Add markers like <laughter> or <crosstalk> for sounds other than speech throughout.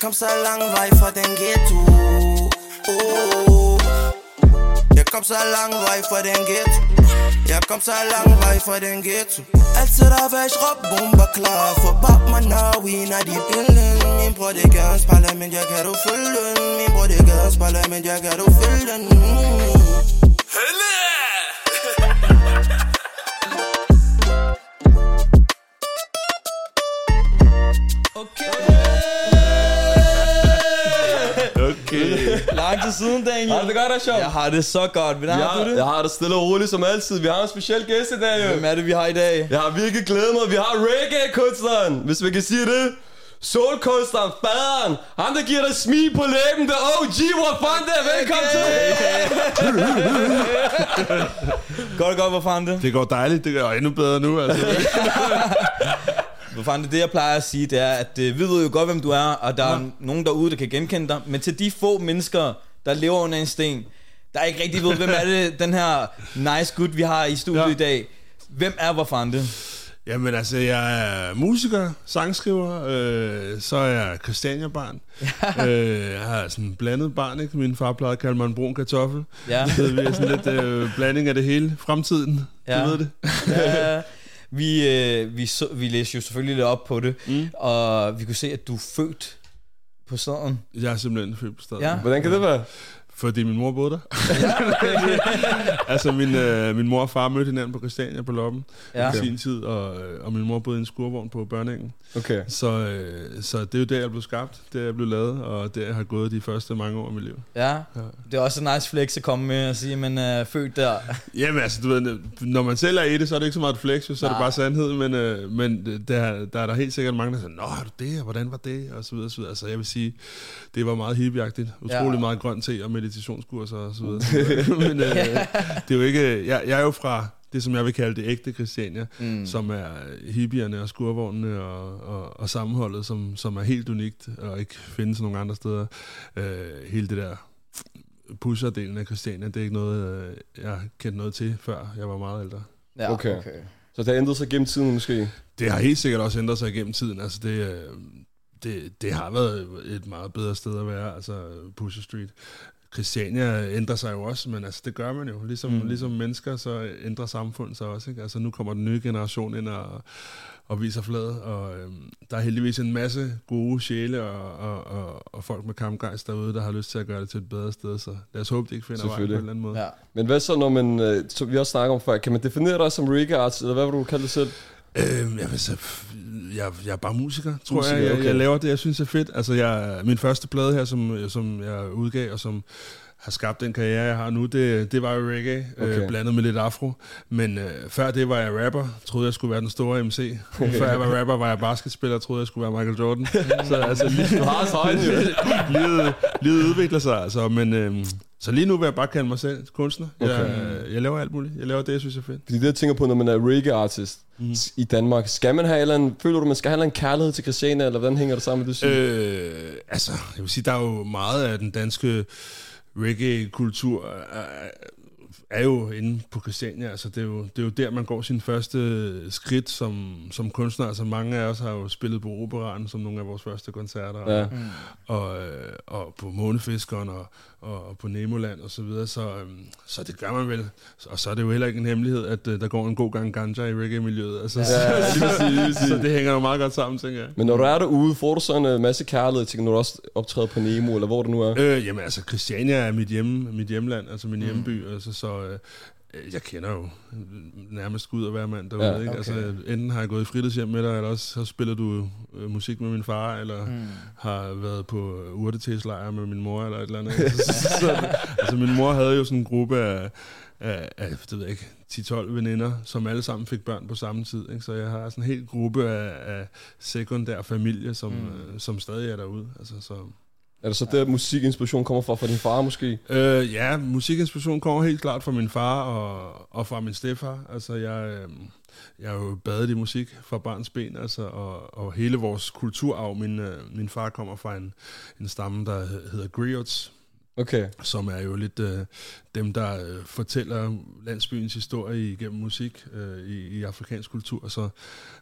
kom så lang vej fra den ghetto oh. Jeg kom så lang vej fra den ghetto Jeg kom så lang vej fra den ghetto Altid der væk råb bomber klar For bab man now we not the building. Min bror det gadens parlament Jeg kan du følge den Min bror det gadens parlament Jeg kan du følge Lang tid siden, Daniel. Har du det godt, Asham? Jeg har det så godt. Hvordan har du det? jeg har det stille og roligt som altid. Vi har en speciel gæst i dag, jo. Hvem er det, vi har i dag? Jeg har virkelig glædet mig. Vi har reggae-kunstneren, hvis vi kan sige det. Soulkunstneren, faderen, ham der giver dig smil på læben, der OG, hvor fanden det er, velkommen til. <laughs> Godt, godt, hvor fanden det? Det går dejligt, det går endnu bedre nu, altså. <laughs> Hvor fanden det, det jeg plejer at sige, det er, at øh, vi ved jo godt, hvem du er, og der er nogen derude, der kan genkende dig. Men til de få mennesker, der lever under en sten, der ikke rigtig ved, hvem er det, <laughs> den her nice gut, vi har i studiet Ja. i dag. Hvem er hvor fanden det? Jamen altså, jeg er musiker, sangskriver, øh, så er jeg Christiania-barn. <laughs> øh, jeg har sådan en blandet barn, ikke? Min far plejede at kalde mig en brun kartoffel. Ja. Så vi er sådan lidt øh, blanding af det hele. Fremtiden, Ja. du ved det. Ja, <laughs> vi, øh, vi, så, vi læste jo selvfølgelig lidt op på det, mm. og vi kunne se, at du er født på staden. Jeg er simpelthen født på stedet. Ja. Hvordan kan det være? Fordi min mor boede der. <laughs> altså, min, øh, min mor og far mødte hinanden på Christiania på Loppen Ja. i sin tid, og, øh, og min mor boede i en skurvogn på Børnengen. Okay. Så, øh, så det er jo der, jeg blev skabt, det er jeg blev lavet, og det jeg har gået de første mange år af mit liv. Ja, det er også en nice flex at komme med og sige, man er født der. <laughs> Jamen altså, du ved, når man selv er i det, så er det ikke så meget et flex, så er det Nej. bare sandhed, men, øh, men der, der er der helt sikkert mange, der siger, Nå, har du det, og hvordan var det, og så videre, og så videre. Altså, jeg vil sige, det var meget hippieagtigt. Utrolig Ja. meget grøn te og meditationskurser og så videre. <laughs> Men øh, det er jo ikke, jeg, jeg er jo fra det, som jeg vil kalde det ægte Christiania, mm. som er hippierne og skurvognene og, og, og sammenholdet, som, som er helt unikt og ikke findes nogen andre steder. Øh, hele det der pusherdelen af Christiania, det er ikke noget, øh, jeg har kendt noget til, før jeg var meget ældre. Ja, Okay. Så det har ændret sig gennem tiden måske? Det har helt sikkert også ændret sig gennem tiden. Altså det, øh, det, det har været et meget bedre sted at være, altså Pusher Street. Christiania ændrer sig jo også, men altså det gør man jo. Ligesom, mm. ligesom mennesker, så ændrer samfundet sig også. Ikke? Altså nu kommer den nye generation ind og, og viser flade, og øhm, der er heldigvis en masse gode sjæle og, og, og, og folk med kampgejst derude, der har lyst til at gøre det til et bedre sted, så lad os håbe, de ikke finder vej på en eller anden måde. Ja. Men hvad så, når man, øh, som vi også snakker om før, kan man definere dig som reggae eller hvad vil du kalde det selv? Øhm, jeg, vil så, jeg, jeg er bare musiker, tror Musiker, jeg. jeg. okay. Jeg laver det, jeg synes er fedt. Altså, jeg, min første plade her, som, som jeg udgav, og som har skabt den karriere, jeg har nu, det, det var jo reggae, okay. Okay. øh, blandet med lidt afro. Men øh, før det var jeg rapper, troede jeg skulle være den store MC. før jeg var rapper, var jeg basketspiller, troede jeg skulle være Michael Jordan. <laughs> så altså, lige, Du har højden, jo. livet, livet udvikler sig, altså, men... Øh, så lige nu vil jeg bare kalde mig selv kunstner. Jeg, Okay. jeg laver alt muligt. Jeg laver det, jeg synes er fedt. Fordi det, jeg tænker på, når man er reggae artist mm. i Danmark, skal man have en føler du, man skal have en kærlighed til Christiania, eller hvordan hænger det sammen med det? Øh, altså, jeg vil sige, der er jo meget af den danske reggae-kultur er, jo inde på Christiania. Altså, det, er jo, det er jo der, man går sin første skridt som, som kunstner. Altså, mange af os har jo spillet på Operaren som nogle af vores første koncerter. Ja. Og, og, øh, og på Månefiskeren og, og, på Nemoland og så videre. Så, øhm, så det gør man vel. Og så er det jo heller ikke en hemmelighed, at øh, der går en god gang ganja i reggae-miljøet. Altså, Ja, <laughs> lige præcis, lige præcis. så det hænger jo meget godt sammen, tænker jeg. Men når du er derude, får du sådan en masse kærlighed til, når du også optræder på Nemo, eller hvor det nu er? Øh, jamen altså, Christiania er mit, hjemme, mit hjemland, altså min mm. hjemby, altså, så øh, jeg kender jo nærmest Gud og hver mand derude. Ja, Ja, ikke? okay. Altså, enten har jeg gået i fritidshjem med dig, eller også så spiller du øh, musik med min far, eller mm. har været på urtetæslejr med min mor, eller et eller andet. <laughs> så, så, så, altså, min mor havde jo sådan en gruppe af, af, af det ved jeg ikke, 10-12 veninder, som alle sammen fik børn på samme tid. Ikke? Så jeg har sådan en hel gruppe af, af sekundær familie, som, mm. øh, som stadig er derude. Altså, så, er det så der, musikinspiration kommer fra, fra din far måske? Øh, ja, musikinspiration kommer helt klart fra min far og, og fra min stefar. Altså, jeg, øh, jeg er jo badet i musik fra barns ben, altså, og, og hele vores kulturarv. Min, øh, min far kommer fra en, en stamme, der hedder griots, Okay. som er jo lidt øh, dem, der øh, fortæller landsbyens historie igennem musik øh, i, i afrikansk kultur. Så,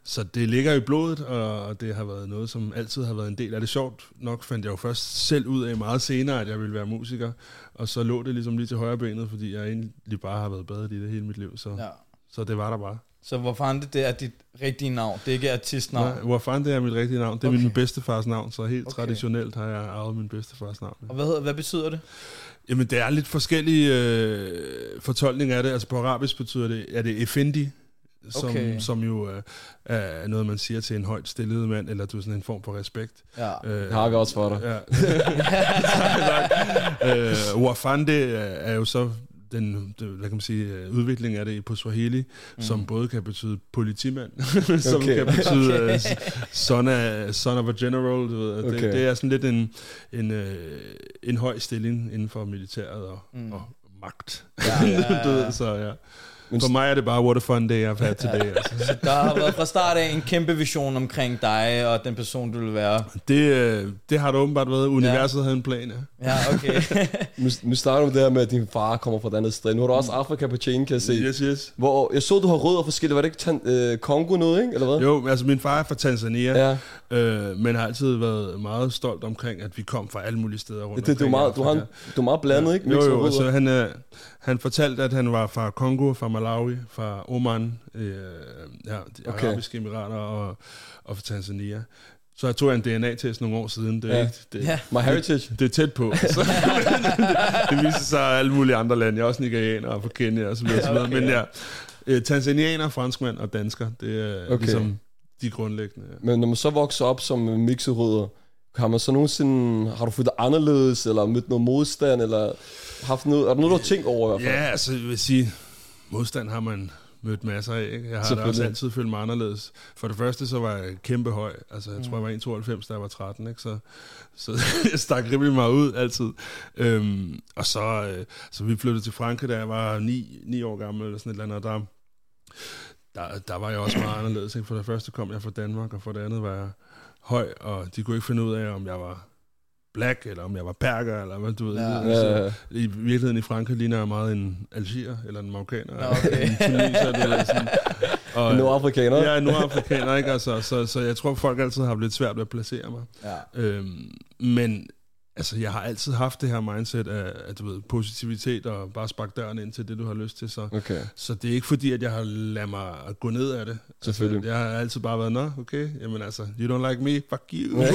så det ligger i blodet, og, og det har været noget, som altid har været en del af det. Sjovt nok fandt jeg jo først selv ud af meget senere, at jeg ville være musiker, og så lå det ligesom lige til højre benet, fordi jeg egentlig bare har været badet i det hele mit liv. Så, ja. Ja. så det var der bare. Så hvor fanden det, det er dit rigtige navn? Det er ikke artistnavn? Nej, hvor fanden det er mit rigtige navn? Det er Okay. min bedstefars navn, så helt Okay. traditionelt har jeg arvet min bedstefars navn. Og hvad, hedder, hvad betyder det? Jamen, det er lidt forskellige øh, fortolkninger af det. Altså på arabisk betyder det, er det effendi, som, Okay. som jo øh, er noget, man siger til en højt stillet mand, eller du er sådan en form for respekt. Ja. Øh, Jeg har også for dig. Ja. <laughs> øh, Wafande er, er jo så den, det, hvad kan man sige, øh, udvikling af det på Swahili, mm. som både kan betyde politimand, <laughs> som Okay. kan betyde okay. uh, son, af, son of a general. Du ved. Okay. Det, det er sådan lidt en, en, øh, en høj stilling inden for militæret og, mm. og magt. Ja, ja, <laughs> ja. du ved, så ja. Men For mig er det bare, what a fun day I've had today. Altså. Der har været fra start af en kæmpe vision omkring dig og den person, du vil være. Det, øh, det har det åbenbart været. Universet ja. havde en plan, ja. Ja, okay. <laughs> Nu, nu starter du med det her med, at din far kommer fra et andet sted. Nu har du også Afrika på chain, kan jeg se. Yes, yes. Hvor jeg så, du har rødder forskellige. Var det ikke tan- øh, Kongo noget, ikke? Eller hvad? Jo, altså min far er fra Tanzania, Ja, øh, men har altid været meget stolt omkring, at vi kom fra alle mulige steder rundt det, det, du, er meget, du, har du er meget blandet, ikke? Jo, jo, rødder. altså han, øh, han fortalte, at han var fra Kongo, fra Malawi, fra Oman, øh, ja, de Okay. arabiske emirater og, og fra Tanzania. Så jeg tog en DNA-test nogle år siden. Det er, Ja. ikke, det, Ja. My heritage. det er tæt på. <laughs> Så, <laughs> det viser sig alle mulige andre lande. Jeg er også nigerianer og fra Kenya og så videre. Okay. Men ja, øh, tanzanianer, franskmænd og dansker, det er Okay. ligesom de grundlæggende. Ja. Men når man så vokser op som mixet rødder, har man så nogensinde, har du følt dig anderledes, eller mødt noget modstand, eller haft noget, er der noget, du har tænkt over i hvert fald? Ja, altså jeg vil sige, modstand har man mødt masser af. Ikke? Jeg har da også altid følt mig anderledes. For det første, så var jeg kæmpe høj. Altså, jeg tror, jeg var 1,92, da jeg var 13. Ikke? Så, så <laughs> jeg stak rimelig meget ud altid. Øhm, og så, øh, så vi flyttede til Frankrig, da jeg var 9, 9 år gammel, eller sådan et eller andet. Og der, der, der var jeg også meget anderledes. Ikke? For det første kom jeg fra Danmark, og for det andet var jeg høj, og de kunne ikke finde ud af, om jeg var black, eller om jeg var perker, eller hvad du ved. Ja. Så, Ja, ja. i virkeligheden i Frankrig ligner jeg meget en algier, eller en marokkaner. Okay. en tunisier, du ved, sådan. Og, <laughs> En nordafrikaner? Jeg er nordafrikaner, ikke? Altså, så, så jeg tror, folk altid har haft lidt svært ved at placere mig. Ja. Øhm, men altså, jeg har altid haft det her mindset af, at, du ved, positivitet og bare sparke døren ind til det, du har lyst til. Så, Okay. så det er ikke fordi, at jeg har ladet mig gå ned af det. Selvfølgelig. Altså, jeg har altid bare været, nå, okay, jamen altså, you don't like me, fuck you. <laughs>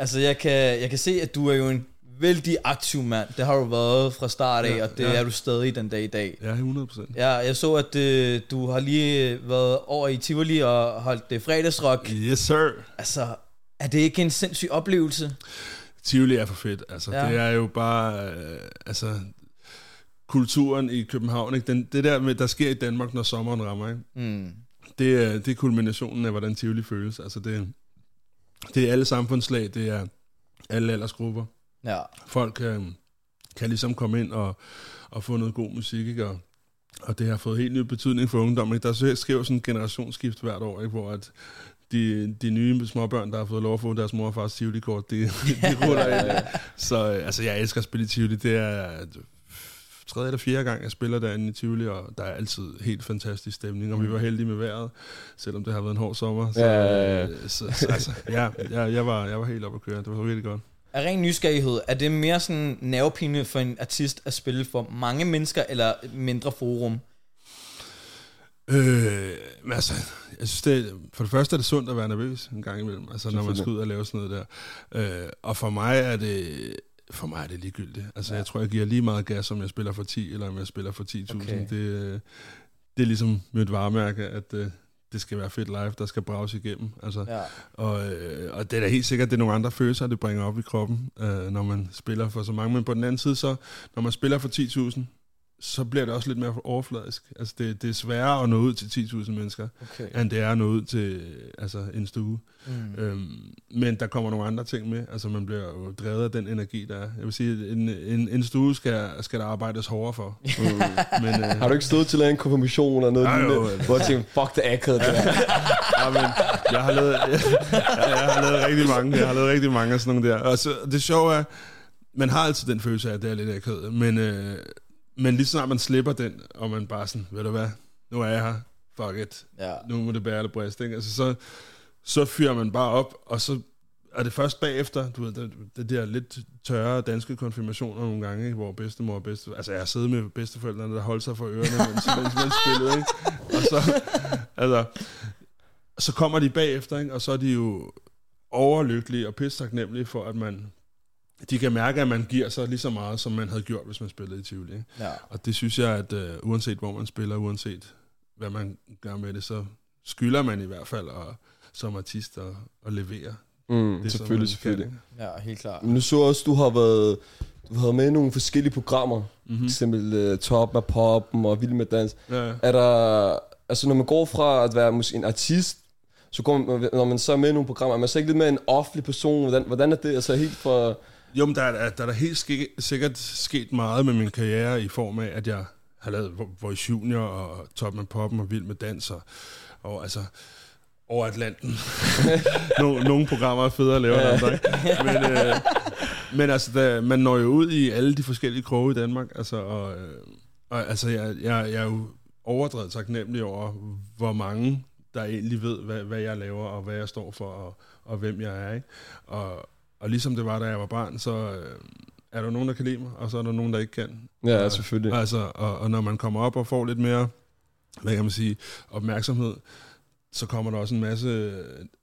Altså, jeg kan, jeg kan se, at du er jo en vældig aktiv mand. Det har du været fra start af, Ja, og det ja. er du stadig den dag i dag. ja, 100 procent. Ja, jeg så, at øh, du har lige været over i Tivoli og holdt det fredagsrock. Yes, sir. Altså, er det ikke en sindssyg oplevelse? Tivoli er for fedt. Altså, Ja. Det er jo bare... Øh, altså, kulturen i København, ikke? Den, det der med, der sker i Danmark, når sommeren rammer, ikke? Mm. Det, er, det er kulminationen af, hvordan Tivoli føles. Altså, det, det er alle samfundslag, det er alle aldersgrupper. Ja. Folk øh, kan ligesom komme ind og, og få noget god musik, ikke? Og, og det har fået helt ny betydning for ungdommen. Ikke? Der sker jo sådan en generationsskift hvert år, ikke? hvor at de, de nye småbørn, der har fået lov at få deres mor og fars Tivoli-kort, de, <laughs> de ruller ind. Så øh, altså, jeg elsker at spille i Tivoli. Det er tredje eller fjerde gang, jeg spiller derinde i Tivoli, og der er altid helt fantastisk stemning, og vi var heldige med vejret, selvom det har været en hård sommer. Så, Ja, øh, så, så altså, ja, jeg, jeg, var, jeg var helt oppe at køre. Det var virkelig godt. Af ren nysgerrighed, er det mere sådan nervepine for en artist at spille for mange mennesker, eller mindre forum? Øh, men altså, jeg synes det, for det første er det sundt at være nervøs en gang imellem, altså når man skal ud og lave sådan noget der. Øh, og for mig er det, for mig er det ligegyldigt. Altså, ja. jeg tror, jeg giver lige meget gas, om jeg spiller for 10, eller om jeg spiller for 10.000. Okay. Det, øh, det er ligesom mit varemærke, at øh, det skal være fedt live, der skal brages igennem. Altså, Ja. og, øh, og det er da helt sikkert, det er nogle andre følelser, det bringer op i kroppen, øh, når man spiller for så mange. Men på den anden side, så når man spiller for 10.000, så bliver det også lidt mere overfladisk. Altså, det, det er sværere at nå ud til 10.000 mennesker, Okay. end det er at nå ud til altså, en stue. Mm. Øhm, men der kommer nogle andre ting med. Altså, man bliver jo drevet af den energi, der er. Jeg vil sige, en, en, en stue skal, skal der arbejdes hårdere for. Mm. <laughs> men, øh, Har du ikke stået til at lave en konfirmation eller noget Ej, jo, lignende, hvor jeg tænkte, fuck det akavet, det der. <laughs> ja, men jeg har lavet, jeg, <laughs> jeg har lavet rigtig mange, jeg har lavet rigtig mange af sådan nogle der. Og så, det sjove er, man har altid den følelse af, at det er lidt akavet, men, øh, men lige snart man slipper den, og man bare sådan, ved du hvad, nu er jeg her, fuck it, Ja. nu må det bære eller brist, ikke? Altså, så, så fyrer man bare op, og så er det først bagefter, du ved, det, det der lidt tørre danske konfirmationer nogle gange, ikke? hvor bedstemor og bedste... Altså, jeg har siddet med bedsteforældrene, der holdt sig for ørerne, mens, mens man spillede, ikke? Og så, altså, så kommer de bagefter, ikke? og så er de jo overlykkelige og pisse taknemmelige for, at man... De kan mærke, at man giver sig lige så meget, som man havde gjort, hvis man spillede i Tivoli. Ikke? ja. Og det synes jeg, at uh, uanset hvor man spiller, uanset hvad man gør med det, så skylder man i hvert fald at, som artist at, at levere. Mm, Det, selvfølgelig, selvfølgelig. Kan, ja, helt klart. Men nu så også, du har været, du har været med i nogle forskellige programmer. Mm. mm-hmm. For eksempel uh, Top med Poppen og Vild med Dans. ja. Er der, altså når man går fra at være måske en artist, så går man, når man så er med i nogle programmer, er man så ikke lidt mere en offentlig person? Hvordan, hvordan er det? Altså helt fra... Jo, men der er, der er der helt ske, sikkert sket meget med min karriere i form af, at jeg har lavet Vo- Voice Junior og Top med Poppen og Vild med Dans og, altså over Atlanten. <laughs> nogle, nogle programmer er federe at lave end andre? Men, øh, men altså, der, man når jo ud i alle de forskellige kroge i Danmark, altså, og, øh, og altså, jeg, jeg, jeg er jo overdrevet taknemmelig over, hvor mange, der egentlig ved, hvad, hvad jeg laver, og hvad jeg står for, og, og hvem jeg er, ikke? Og, og ligesom det var, da jeg var barn, så øh, er der nogen, der kan lide mig, og så er der nogen, der ikke kan. Ja, Og- selvfølgelig. Altså, og, og når man kommer op og får lidt mere, hvad kan man sige, opmærksomhed, så kommer der også en masse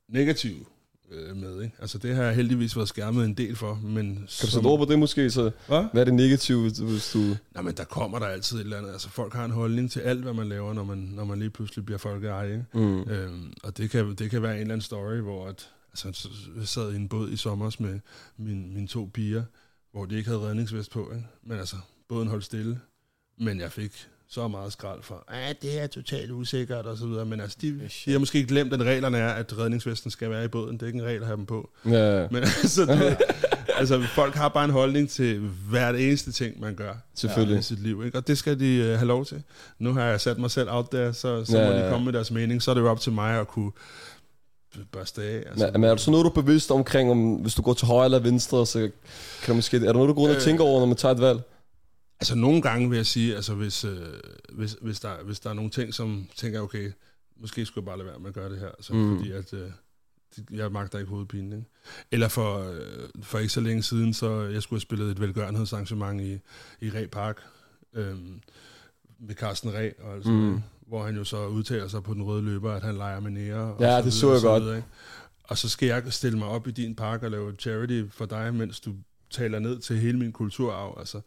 negativ øh, med. Ikke? Altså det har jeg heldigvis været skærmet en del for. Men Kan du sætte ord på det måske? Så, Hvad? hvad er det negative, hvis du-. Nej, men der kommer der altid et eller andet. Altså folk har en holdning til alt, hvad man laver, når man, når man lige pludselig bliver folkeeje. Mm. Øhm, og det kan, det kan være en eller anden story, hvor at, altså, så- jeg sad i en båd i sommer med min, mine to piger, hvor de ikke havde redningsvest på. Ikke? Men altså, båden holdt stille. Men jeg fik så meget skrald for, at det er totalt usikkert og så videre. Men altså, de, de har måske glemt, at reglerne er, at redningsvesten skal være i båden. Det er ikke en regel at have dem på. Ja, Men <laughs> altså, ved, altså, folk har bare en holdning til hvert eneste ting, man gør selvfølgelig. i sit liv. Ikke? Og det skal de uh, have lov til. Nu har jeg sat mig selv out der, så, så Ja, må de komme med deres mening. Så er det jo op til mig at kunne børste af. Altså. Men, men er du så noget, du er bevidst omkring, om hvis du går til højre eller venstre, så kan du måske... Er der noget, du går rundt og Øh. tænker over, når man tager et valg? Altså nogle gange vil jeg sige, altså hvis, øh, hvis, hvis, der, hvis der er nogle ting, som tænker, okay, måske skulle jeg bare lade være med at gøre det her, så Mm. mm. fordi at øh, jeg magter ikke hovedpine. Ikke? Eller for, øh, for ikke så længe siden, så jeg skulle have spillet et velgørenhedsarrangement i, i Ræ Park øh, med Carsten Ræ, og altså, Mm. hvor han jo så udtaler sig på den røde løber, at han leger med nære. og Ja, det så jeg og godt. videre, ikke? Og så skal jeg stille mig op i din park og lave charity for dig, mens du taler ned til hele min kulturarv. Altså,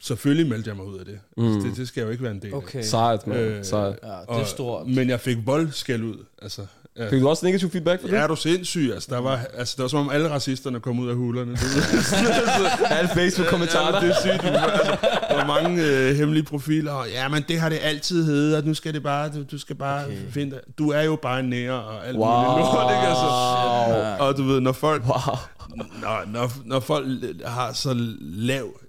selvfølgelig meldte jeg mig ud af det. Mm. Altså, det, det skal jeg jo ikke være en del Okay. Sejt, man. Øh, Sejt. Ja, det af. er stort. Men jeg fik voldskæld ud. Altså, ja. Fik du også negativ feedback for det? Ja, er du sindssyg? Altså, der var, altså, det var som om alle racisterne kom ud af hulerne. <laughs> Alle Facebook-kommentarer. Ja, det er sygt. Altså, der var mange øh, hemmelige profiler, og ja, men det har det altid heddet, og nu skal det bare, du, du skal bare Okay. finde Du er jo bare nære, og alt Wow. muligt lort, ikke? Altså, Shit, og du ved, når folk, Wow. når, når, når folk har så lav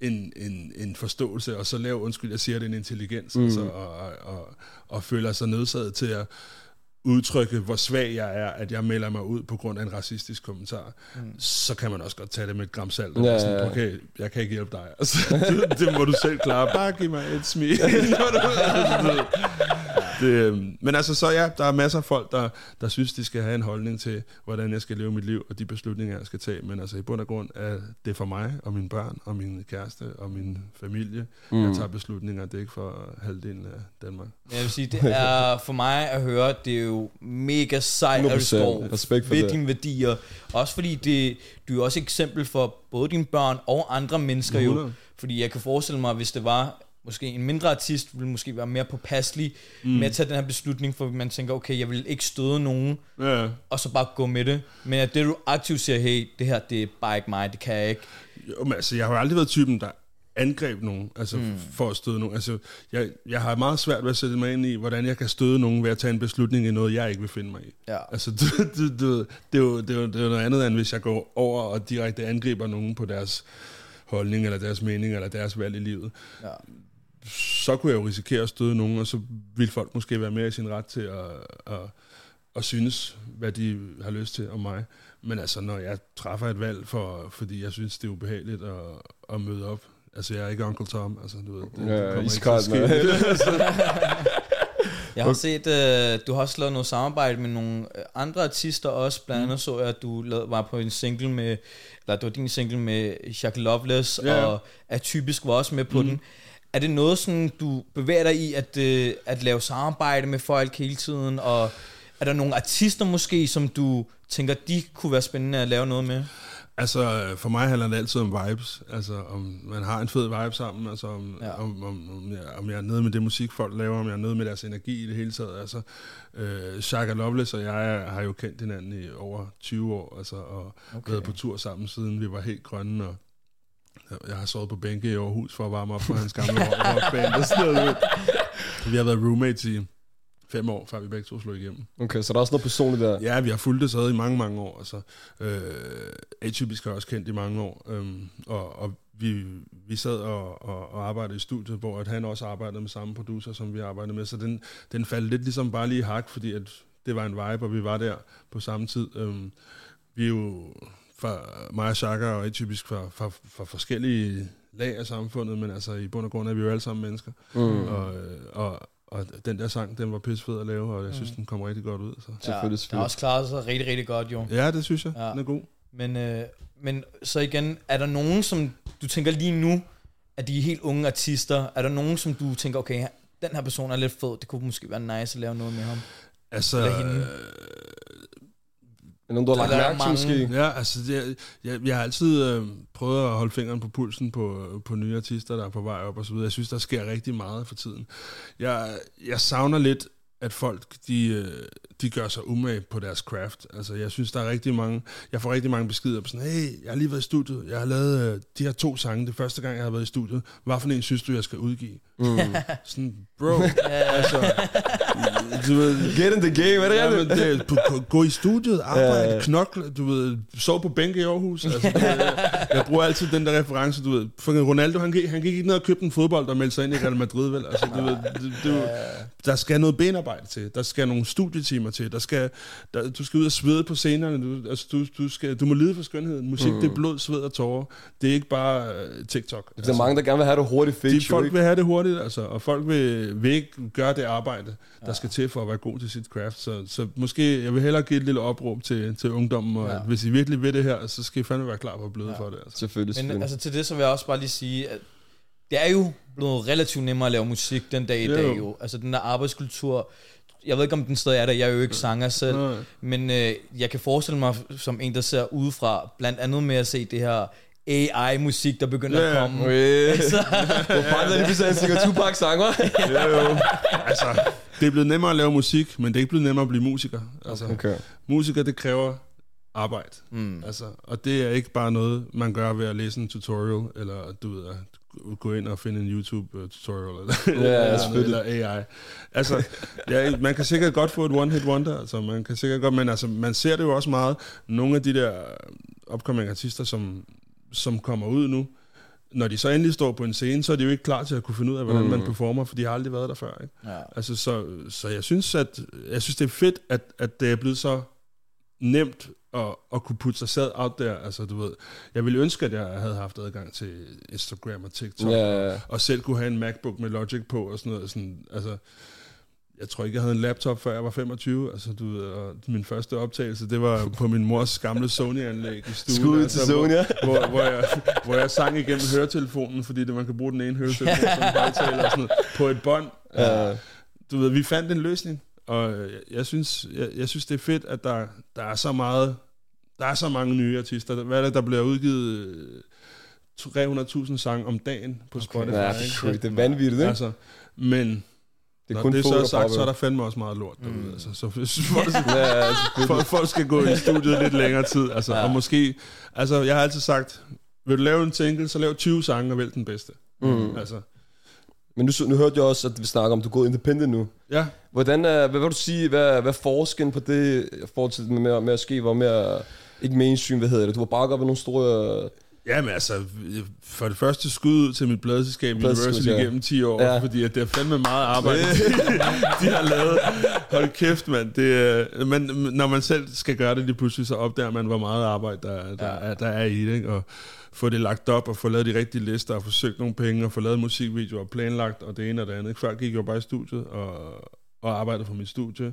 en, en, en forståelse, og så lav, undskyld, jeg siger det, en intelligens, mm. altså, og, og, og, og føler sig nødsaget til at udtrykke, hvor svag jeg er, at jeg melder mig ud på grund af en racistisk kommentar, mm. så kan man også godt tage det med et gram salt. Ja, ja, ja. okay, jeg kan ikke hjælpe dig. <laughs> Altså, det, det må du selv klare. Bare giv mig et smil. <laughs> <laughs> det, øhm, men altså, så ja, der er masser af folk, der, der synes, de skal have en holdning til, hvordan jeg skal leve mit liv, og de beslutninger, jeg skal tage. Men altså, i bund og grund er det for mig, og mine børn, og min kæreste, og min familie, mm. jeg tager beslutninger. Det er ikke for halvdelen af Danmark. Jeg vil sige, det er for mig at høre, det er jo mega sejt, at du 100%. står Respekt for ved det. dine værdier. Også fordi det, du er jo også eksempel for både dine børn og andre mennesker jo. 100. Fordi jeg kan forestille mig, hvis det var måske en mindre artist, ville måske være mere påpasselig mm. med at tage den her beslutning, for man tænker, okay, jeg vil ikke støde nogen, Ja. og så bare gå med det. Men at det du aktivt siger, hey, det her, det er bare ikke mig, det kan jeg ikke. Jo, men altså, jeg har jo aldrig været typen, der angreb nogen, altså mm. for at støde nogen. Altså, jeg, jeg har meget svært ved at sætte mig ind i, hvordan jeg kan støde nogen ved at tage en beslutning i noget, jeg ikke vil finde mig i. Ja. Altså, du, du, du, det, er jo, det, er jo, det er jo noget andet, end hvis jeg går over og direkte angriber nogen på deres holdning, eller deres mening, eller deres valg i livet. Ja. Så kunne jeg jo risikere at støde nogen, og så ville folk måske være mere i sin ret til at, at, at synes, hvad de har lyst til om mig. Men altså, når jeg træffer et valg, for, fordi jeg synes, det er ubehageligt at, at møde op, Altså, jeg er ikke Uncle Tom, altså, du ved. Det, Ja, det kommer ikke til at ske. <laughs> Altså, Jeg har set, øh, du har også lavet noget samarbejde med nogle øh, andre artister også. Blandt andet så jeg, at du lavede, var på en single med, eller det var din single med Jacques Loveless, Ja. og Atypisk var også med på den. Er det noget, sådan, du bevæger dig i, at, øh, at lave samarbejde med folk hele tiden? Og er der nogle artister måske, som du tænker, de kunne være spændende at lave noget med? altså, for mig handler det altid om vibes. Altså, om man har en fed vibe sammen. Altså, om, Ja. om, om, om, jeg, om jeg er nede med det musik, folk laver, om jeg er nede med deres energi i det hele taget. Altså, øh, Shaka Loveless og jeg har jo kendt hinanden i over 20 år, altså, og okay. været på tur sammen, siden vi var helt grønne, og jeg har sovet på bænke i Aarhus for at varme op på hans gamle rockband og sådan noget. Vi har været roommates i fem år, før vi begge to slog igennem. Okay, så der er også noget personligt der. Ja, vi har fulgt det ad i mange, mange år. Altså, øh, Atypisk har også kendt i mange år. Øhm, og, og vi, vi sad og, og, og arbejdede i studiet, hvor at han også arbejdede med samme producer, som vi arbejdede med. Så den, den faldt lidt ligesom bare lige i hak, fordi at det var en vibe, og vi var der på samme tid. Øhm, vi er jo fra mig og Chaka og Atypisk fra, fra, fra forskellige lag af samfundet, men altså i bund og grund er vi jo alle sammen mennesker. Mm. Og, øh, og, og den der sang, den var pissefed at lave, og jeg synes, Mm. den kommer rigtig godt ud. Så. Selvfølgelig, ja, der selvfølgelig. har også klaret sig rigtig, rigtig godt, jo. Ja, det synes jeg. Ja. Den er god. Men, øh, men så igen, er der nogen, som du tænker lige nu, at de er helt unge artister, er der nogen, som du tænker, okay, den her person er lidt fed, det kunne måske være nice at lave noget med ham? Altså, Eller hende. øh, Er nogen, du har lagt Der er mærke til måske? ja, altså, det, jeg, jeg har altid øh, prøvet at holde fingeren på pulsen på, på nye artister, der er på vej op og så videre. Jeg synes, der sker rigtig meget for tiden. Jeg, jeg savner lidt, at folk, de, øh, de gør sig umage på deres craft. Altså, jeg synes, der er rigtig mange, jeg får rigtig mange beskeder på sådan, hey, jeg har lige været i studiet, jeg har lavet øh, de her to sange, det første gang, jeg har været i studiet. Hvad for en synes du, jeg skal udgive? Mm. <laughs> Sådan, bro, <laughs> altså, du ved, Get in the game, er det Ja, men det, på, på, gå i studiet, arbejde, Ja, ja, ja. ja. knokle, du ved, sov på bænke i Aarhus. Altså, det, jeg, jeg bruger altid den der reference, du ved. For Ronaldo, han gik, han gik ikke ned og købte en fodbold, og meldte sig ind i Real Madrid, vel? Altså, du ved, det, det, der skal noget benarbejde til, der skal nogle studietimer til, der skal, der, du skal ud og svede på scenerne, du, altså, du, du, skal, du må lide for skønheden. Musik, mm. det er blod, sved og tårer. Det er ikke bare uh, TikTok. Der er mange, der gerne vil have det hurtigt de, jo, folk ikke? vil have det hurtigt, altså, og folk vil, vil ikke gøre det arbejde, der skal til for at være god til sit craft. Så, så måske, jeg vil hellere give et lille opråb til, til ungdommen, og Ja. at hvis I virkelig vil det her, så skal I fandme være klar på at bløde Ja. for det. Altså. Selvfølgelig, Men selvfølgelig. altså til det, så vil jeg også bare lige sige, at det er jo blevet relativt nemmere at lave musik den dag i Jo. dag jo. Altså den der arbejdskultur, jeg ved ikke om den stadig er der, jeg er jo ikke sanger selv, Nej. men øh, jeg kan forestille mig som en, der ser udefra, blandt andet med at se det her AI-musik, der begynder Ja, at komme. Okay. Altså, <laughs> Hvor fanden er det, hvis han synger Tupac-sang, hva'? <laughs> Jo, jo. altså, det er blevet nemmere at lave musik, men det er ikke blevet nemmere at blive musiker. Altså, Okay. Musiker, det kræver arbejde. mm. Altså, og det er ikke bare noget, man gør ved at læse en tutorial, eller du ved, at gå ind og finde en YouTube-tutorial, eller, Ja, eller, selvfølgelig. eller AI. Altså, ja, man kan sikkert godt få et one-hit wonder, altså, man kan sikkert godt, men altså, man ser det jo også meget, nogle af de der upcoming artister, som, som kommer ud nu, når de så endelig står på en scene, så er de jo ikke klar til at kunne finde ud af, hvordan Mm. man performer, for de har aldrig været der før. Ikke? ja. Altså, så, så jeg synes, at jeg synes, det er fedt, at, at det er blevet så nemt at, at kunne putte sig sad out der. Altså, du ved, jeg ville ønske, at jeg havde haft adgang til Instagram og TikTok, Ja, og, ja, ja. og selv kunne have en MacBook med Logic på og sådan noget. Sådan, altså, jeg tror ikke, jeg havde en laptop, før jeg var 25. Altså, du ved, og min første optagelse, det var på min mors gamle Sony-anlæg i stuen. Skud til altså, Sony, ja. hvor, hvor, hvor, jeg, hvor jeg sang igennem høretelefonen, fordi det, man kan bruge den ene høretelefon som højtaler og sådan noget, på et bånd. Ja. Du ved, vi fandt en løsning, og jeg, jeg, synes, jeg, jeg synes, det er fedt, at der, der er så meget, der er så mange nye artister. Hvad er det, der bliver udgivet øh, 300.000 sange om dagen på Spotify? Ja, det er det er vanvittigt, ikke? Altså, men Det er når kun det så er der sagt, så er der fandme også meget lort derude. Mm. Altså, så <laughs> folk, Ja, selvfølgelig. folk, folk skal gå i studiet lidt længere tid. Altså, Ja. Og måske, altså jeg har altid sagt, vil du lave en single, så lav 20 sange og vælg den bedste. Mm. Altså, Men nu, så- nu hørte jeg også, at vi snakker om, at du er gået independent nu. ja. Hvordan er, hvad vil du sige, hvad, hvad er forskellen på det, i forhold til med, med at ske, hvor mere, ikke mainstream, hvad hedder det, du var bakket op af nogle store... øh, Ja, men altså, for det første skud ud til mit pladselskab Universal ja. igennem 10 år, Ja. fordi at det er fandme meget arbejde, de har lavet. Hold kæft, mand. Det, er- men når man selv skal gøre det lige pludselig, så opdager man, hvor meget arbejde der, der, Ja. er, der er i det, ikke? Og få det lagt op, og få lavet de rigtige lister, og få søgt nogle penge, og få lavet musikvideoer, og planlagt, og det ene og det andet. Før gik jeg jo bare i studiet, og, og arbejdede for mit studie,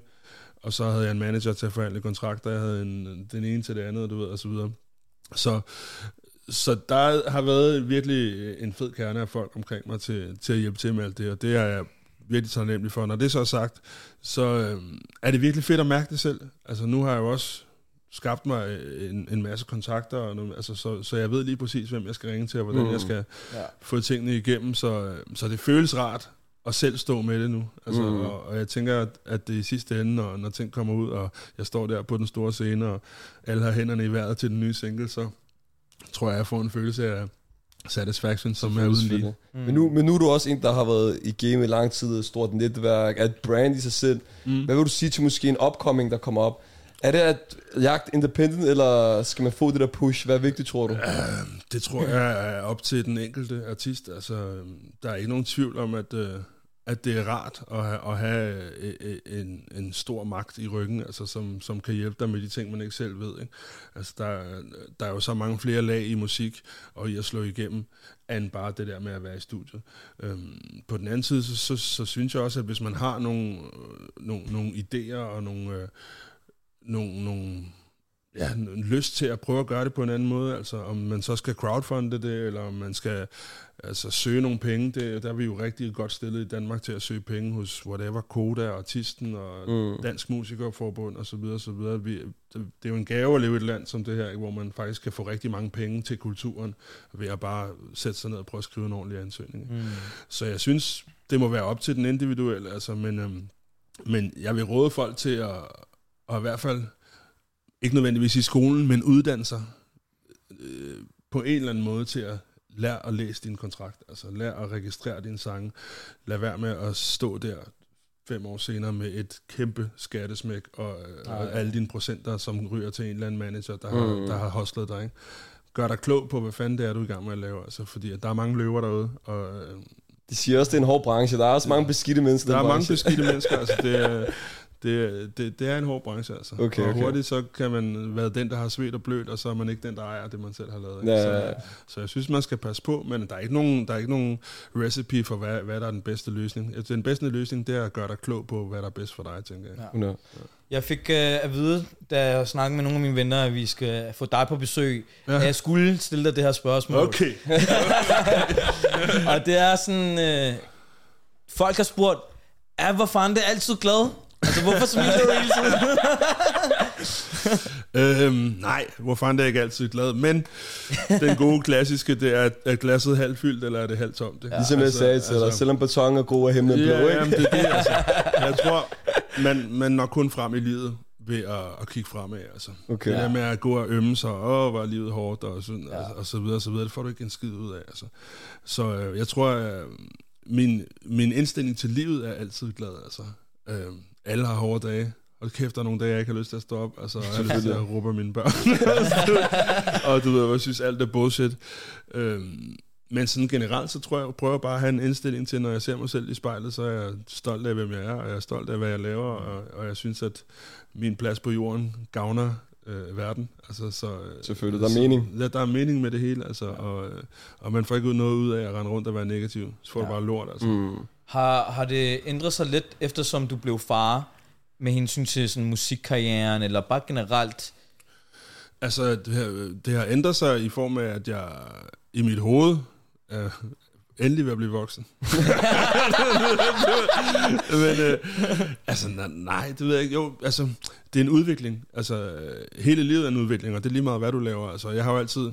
og så havde jeg en manager til at forhandle kontrakter, jeg havde en, den ene til det andet, du ved, og så videre. Så, så der har været virkelig en fed kerne af folk omkring mig til, til at hjælpe til med alt det, og det er jeg virkelig taknemmelig for. Når det så er sagt, så øh, er det virkelig fedt at mærke det selv. Altså nu har jeg jo også skabt mig en, en masse kontakter, og nu, altså, så, så jeg ved lige præcis, hvem jeg skal ringe til, og hvordan Mm. jeg skal Ja. få tingene igennem, så, øh, så det føles rart at selv stå med det nu. Altså, mm. og, og jeg tænker, at, at det i sidste ende, når, når ting kommer ud, og jeg står der på den store scene, og alle har hænderne i vejret til den nye single, så tror jeg, jeg får en følelse af satisfaction, som er uden lige. Mm. Men, nu, men nu er du også en, der har været i game i lang tid, et stort netværk, et brand i sig selv. Mm. Hvad vil du sige til måske en upcoming, der kommer op? Er det at jagte independent, eller skal man få det der push? Hvad er vigtigt, tror du? Øhm, Det tror jeg er op til den enkelte artist. Altså, der er ikke nogen tvivl om, at, øh, at det er rart at have, at have øh, øh, en, en stor magt i ryggen, altså, som, som kan hjælpe dig med de ting, man ikke selv ved. Ikke? Altså, der, der er jo så mange flere lag i musik og i at slå igennem, end bare det der med at være i studiet. Øhm, på den anden side, så, så, så synes jeg også, at hvis man har nogle, øh, nogle, nogle idéer og nogle, øh, nogle, nogle ja, en lyst til at prøve at gøre det på en anden måde, altså om man så skal crowdfunde det, eller om man skal altså, søge nogle penge, det, der er vi jo rigtig godt stillet i Danmark til at søge penge hos whatever, Koda, Artisten og Mm. Dansk Musikerforbund og så videre, så videre. Vi, det, det er jo en gave at leve i et land som det her, ikke, hvor man faktisk kan få rigtig mange penge til kulturen, ved at bare sætte sig ned og prøve at skrive en ordentlig ansøgning. Mm. Så jeg synes, det må være op til den individuelle, altså, men, øhm, men jeg vil råde folk til at, at i hvert fald, ikke nødvendigvis i skolen, men uddanne sig øh, på en eller anden måde til at lære at læse din kontrakt, altså lær at registrere dine sange, lad være med at stå der fem år senere med et kæmpe skattesmæk og, øh, og alle dine procenter, som ryger til en eller anden manager, der, Mm. har, der har hostlet dig. Ikke? Gør dig klog på, hvad fanden det er, du er i gang med at lave, altså, fordi at der er mange løver derude, og øh, De siger også, det er en hård branche. Der er også mange beskidte mennesker. der er den mange branche. beskidte mennesker, altså det, <laughs> det, er- det, det er en hård branche, altså. Okay, og okay. hurtigt så kan man være den, der har svedt og blødt, og så er man ikke den, der ejer det, man selv har lavet. Ja, ja, ja. Så, så jeg synes, man skal passe på, men der er ikke nogen, der er ikke nogen recipe for, hvad, hvad der er den bedste løsning. Altså, Den bedste løsning, det er at gøre dig klog på, hvad der er bedst for dig, tænker jeg. Ja. 100. Jeg fik øh, at vide, da jeg snakkede med nogle af mine venner, at vi skal få dig på besøg, Ja. ja. at jeg skulle stille dig det her spørgsmål. Okay. <laughs> Og det er sådan, øh, folk har spurgt, er hvor fanden det er altid glad? Altså, hvorfor smiler du hele tiden? <laughs> øhm, nej, hvor fanden er jeg ikke altid glad, men den gode klassiske, det er, er glasset halvt fyldt, eller er det halvt tomt? Ikke? Ligesom jeg sagde til dig, selvom beton er god, er himlen blå, Ja, ikke? jamen, det er det, <laughs> altså. Jeg tror, man, man når kun frem i livet ved at, at kigge fremad, altså. Okay. Det der med at gå og ømme sig, åh, er livet hårdt, og, sådan, Ja. ja. og, og så videre, og så videre, det får du ikke en skid ud af, altså. Så øh, jeg tror, øh, min, min indstilling til livet er altid glad, altså. Øh, alle har hårde dage. Og kæft, der er nogle dage, jeg ikke har lyst til at stå op. Altså, jeg har lyst til at råbe af mine børn. <laughs> og du ved, jeg synes, alt er bullshit. Øhm, men sådan generelt, så tror jeg, jeg prøver bare at have en indstilling til, når jeg ser mig selv i spejlet, så er jeg stolt af, hvem jeg er, og jeg er stolt af, hvad jeg laver, og, og jeg synes, at min plads på jorden gavner øh, verden. Altså, så, øh, Selvfølgelig, der er mening. Ja, der er mening med det hele, altså, og, øh, og man får ikke noget ud af at rende rundt og være negativ. Så får ja. Ja. du bare lort, altså. Mm. Har, har det ændret sig lidt, eftersom du blev far, med hensyn til sådan musikkarrieren, eller bare generelt? Altså, det har, det har ændret sig i form af, at jeg i mit hoved er endelig ved at blive voksen. <laughs> Men øh, altså, nej, det ved jeg ikke. Jo, altså, det er en udvikling. Altså, øh, hele livet er en udvikling, og det er lige meget, hvad du laver. Altså, jeg har jo altid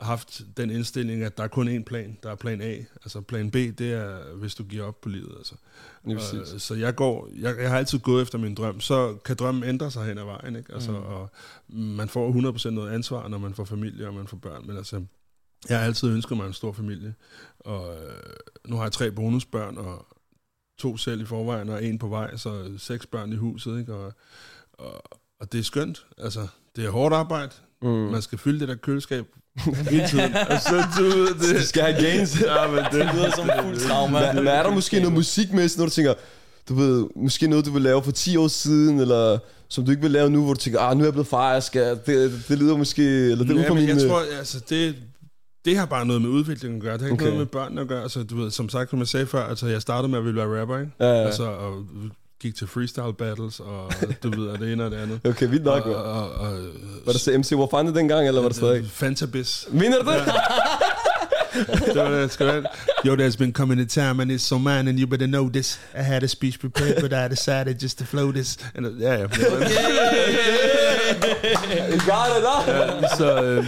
haft den indstilling, at der er kun én plan. Der er plan A. Altså, plan B, det er, hvis du giver op på livet. Altså. Lige Og, præcis. så jeg går, jeg, jeg har altid gået efter min drøm. Så kan drømmen ændre sig hen ad vejen, ikke? Altså, mm. og man får 100% noget ansvar, når man får familie og man får børn. Men altså, Jeg har altid ønsket mig en stor familie, og øh, nu har jeg tre bonusbørn, og to selv i forvejen, og en på vej, så seks børn i huset, ikke? Og, og, og det er skønt. Altså, det er hårdt arbejde. Mm. Man skal fylde det der køleskab hele tiden. og så, du ved, det, Du skal have gains. ja, men det, Det lyder som fuld trauma. Men, er der måske noget musikmæssigt, når du tænker, du ved, måske noget, du vil lave for 10 år siden, eller som du ikke vil lave nu, hvor du tænker, ah, nu er jeg blevet far, jeg skal, det, det lyder måske, eller det er ja, men min... jeg tror, altså, det, det har bare noget med udvikling at gøre. Det har ikke Okay. noget med børnene at gøre. Altså, du ved, som sagt, som jeg sagde før, altså, jeg startede med at ville være rapper, ikke? Ja, ja. Altså, og gik til freestyle battles, og du ved, og det ene og det andet. <laughs> Okay, vildt nok, og, og, og, Var det så MC det dengang, eller var det stadig? Fantabis. Mener du det? det var det, skal være. Yo, there's been coming a time and it's so mine and you better know this. I had a speech prepared, but I decided just to flow this. And, uh, ja, ja. <laughs> You got it, da. så, øh,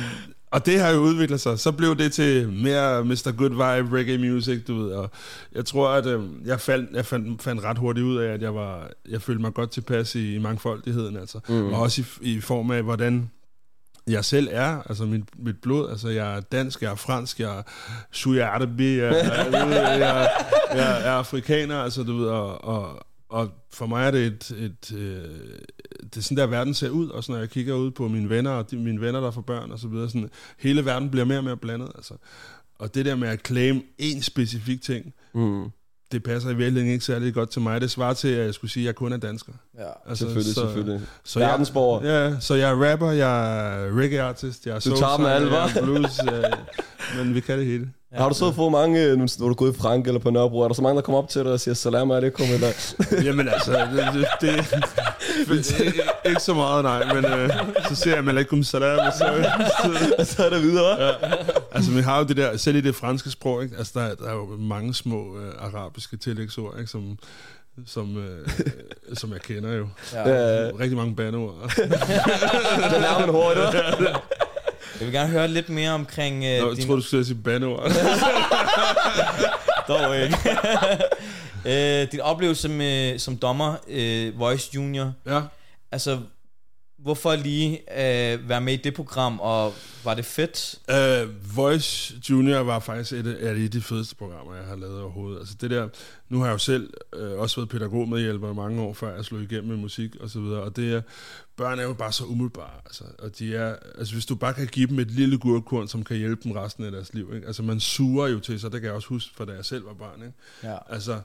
og det har jo udviklet sig. Så blev det til mere Mr. Good Vibe, reggae music, du ved. Og jeg tror, at øh, jeg, fandt, jeg fandt, fandt ret hurtigt ud af, at jeg, var, jeg følte mig godt tilpas i, i mangfoldigheden. Altså. Mm. Og også i, i form af, hvordan jeg selv er, altså mit, mit blod, altså jeg er dansk, jeg er fransk, jeg er shuyadebi, jeg, jeg, jeg, jeg, jeg, jeg er afrikaner, altså du ved, og, og, og for mig er det et, et øh, det er sådan der verden ser ud, og så når jeg kigger ud på mine venner, og de, mine venner, der får børn og så videre, sådan, hele verden bliver mere og mere blandet, altså. Og det der med at claim en specifik ting, Mm det passer i virkeligheden ikke særlig godt til mig. Det svarer til, at jeg skulle sige, at jeg kun er dansker. Ja. Altså, Selvfølgelig, så, selvfølgelig. Så jeg, Verdensborger. Ja, så jeg er rapper, jeg er reggae artist, jeg er Du tager dem alle, jeg er blues, jeg, men vi kan det hele. Ja. Har du så fået mange, øh, hvor du er gået i Frank eller på Nørrebro, er der så mange, der kommer op til dig og siger, salam alaikum, eller... <laughs> Jamen altså, det, det, det, det <laughs> ikke så meget, nej, men øh, så ser jeg alaikum salam, og så, <laughs> så, så er det videre, ja. Altså, vi har jo det der, selv i det franske sprog, ikke? Altså, der, er- der er jo mange små øh, arabiske tillægsord, ikke? Som, som, øh, <laughs> som jeg kender jo. Ja. Ja, Rigtig mange bandeord. <laughs> det nærmer man hurtigt? Jeg vil gerne høre lidt mere omkring øh, Nå, jeg din... tror du skulle sige bandeord. <laughs> Dog ikke. øh, din oplevelse med, som dommer, øh, Voice Junior. ja. Altså, hvorfor lige øh, være med i det program, og var det fedt? Uh, Voice Junior var faktisk et af af de fedeste programmer, jeg har lavet overhovedet. Altså det der, nu har jeg jo selv uh, også været pædagogmedhjælper i mange år, før jeg slog igennem med musik og så videre, og det er, børn er jo bare så umiddelbare, altså, og de er, altså hvis du bare kan give dem et lille gurkorn, som kan hjælpe dem resten af deres liv, ikke? altså man suger jo til sig, det kan jeg også huske, fra da jeg selv var barn, ikke? Ja. Altså,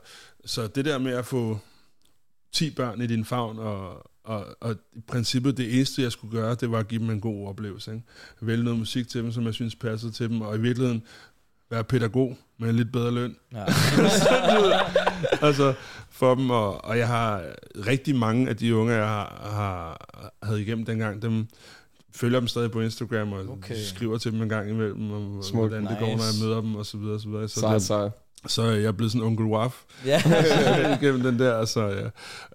så det der med at få 10 børn i din favn, og, og, og i princippet det eneste, jeg skulle gøre, det var at give dem en god oplevelse. Ikke? Vælge noget musik til dem, som jeg synes passede til dem, og i virkeligheden være pædagog med en lidt bedre løn. Ja. <laughs> altså for dem, og, og jeg har rigtig mange af de unge, jeg har, har havde igennem dengang, dem følger dem stadig på Instagram, og Okay. skriver til dem en gang imellem, om Smukt. hvordan det går, når jeg Nice. møder dem, og så videre, og så videre. Så, Sej, det, sej. Så er jeg blevet sådan onkel Waf, ja. <laughs> igennem den der. Altså, ja.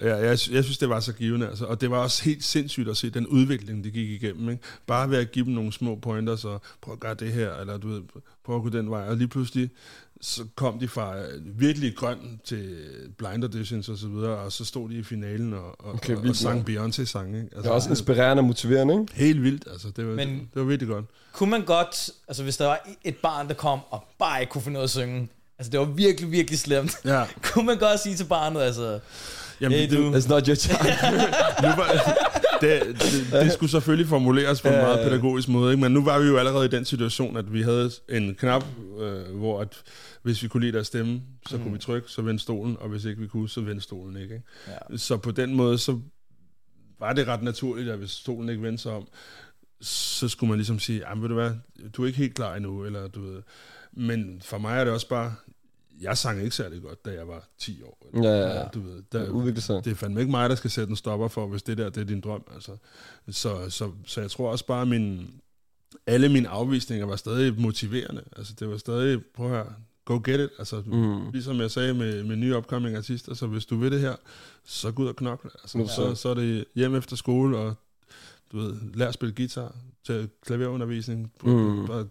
Ja, jeg, jeg synes, det var så givende. Altså. Og det var også helt sindssygt at se den udvikling, de gik igennem. Ikke? Bare ved at give dem nogle små pointers, og prøv at gøre det her, eller du ved, prøv at gå den vej. Og lige pludselig, så kom de fra øh, virkelig grøn til blind auditions og så videre, og så stod de i finalen og, og, Okay, og, og sang Beyoncé-sang. Ikke? Altså, Det er også inspirerende og motiverende, ikke? Helt vildt, altså. Det var, Men- Men, det, det var virkelig godt. Kunne man godt, altså hvis der var et barn, der kom og bare ikke kunne finde noget at synge, altså det var virkelig, virkelig slemt. Ja, <laughs> kunne man godt sige til barnet, altså, jamen, Hey, det, du. It's not your <laughs> nu var, det, det, det skulle selvfølgelig formuleres på en meget pædagogisk måde, ikke? men nu var vi jo allerede i den situation, at vi havde en knap, øh, hvor at, hvis vi kunne lide deres stemme, så mm. kunne vi trykke, så vendte stolen, og hvis ikke vi kunne, så vendte stolen ikke. ikke? ja. Så på den måde, så var det ret naturligt, at hvis stolen ikke vendte sig om, så skulle man ligesom sige, ved du hvad, du er ikke helt klar endnu, eller du ved. Men for mig er det også bare, jeg sang ikke særlig godt, da jeg var 10 år. Eller, Ja, ja, ja. Du ved, der, Det udvikler sig. det er fandme ikke mig, der skal sætte en stopper for, hvis det der det er din drøm. Altså. Så, så, så jeg tror også bare, min, alle mine afvisninger var stadig motiverende. Altså, det var stadig, prøv her, go get it. Altså, Mm. Ligesom jeg sagde med, med nye upcoming artister, så hvis du vil det her, så gå ud og knokle. Altså, Nu så, så er det hjem efter skole, og du ved, lær at spille guitar, til klaverundervisning. Mm. Bare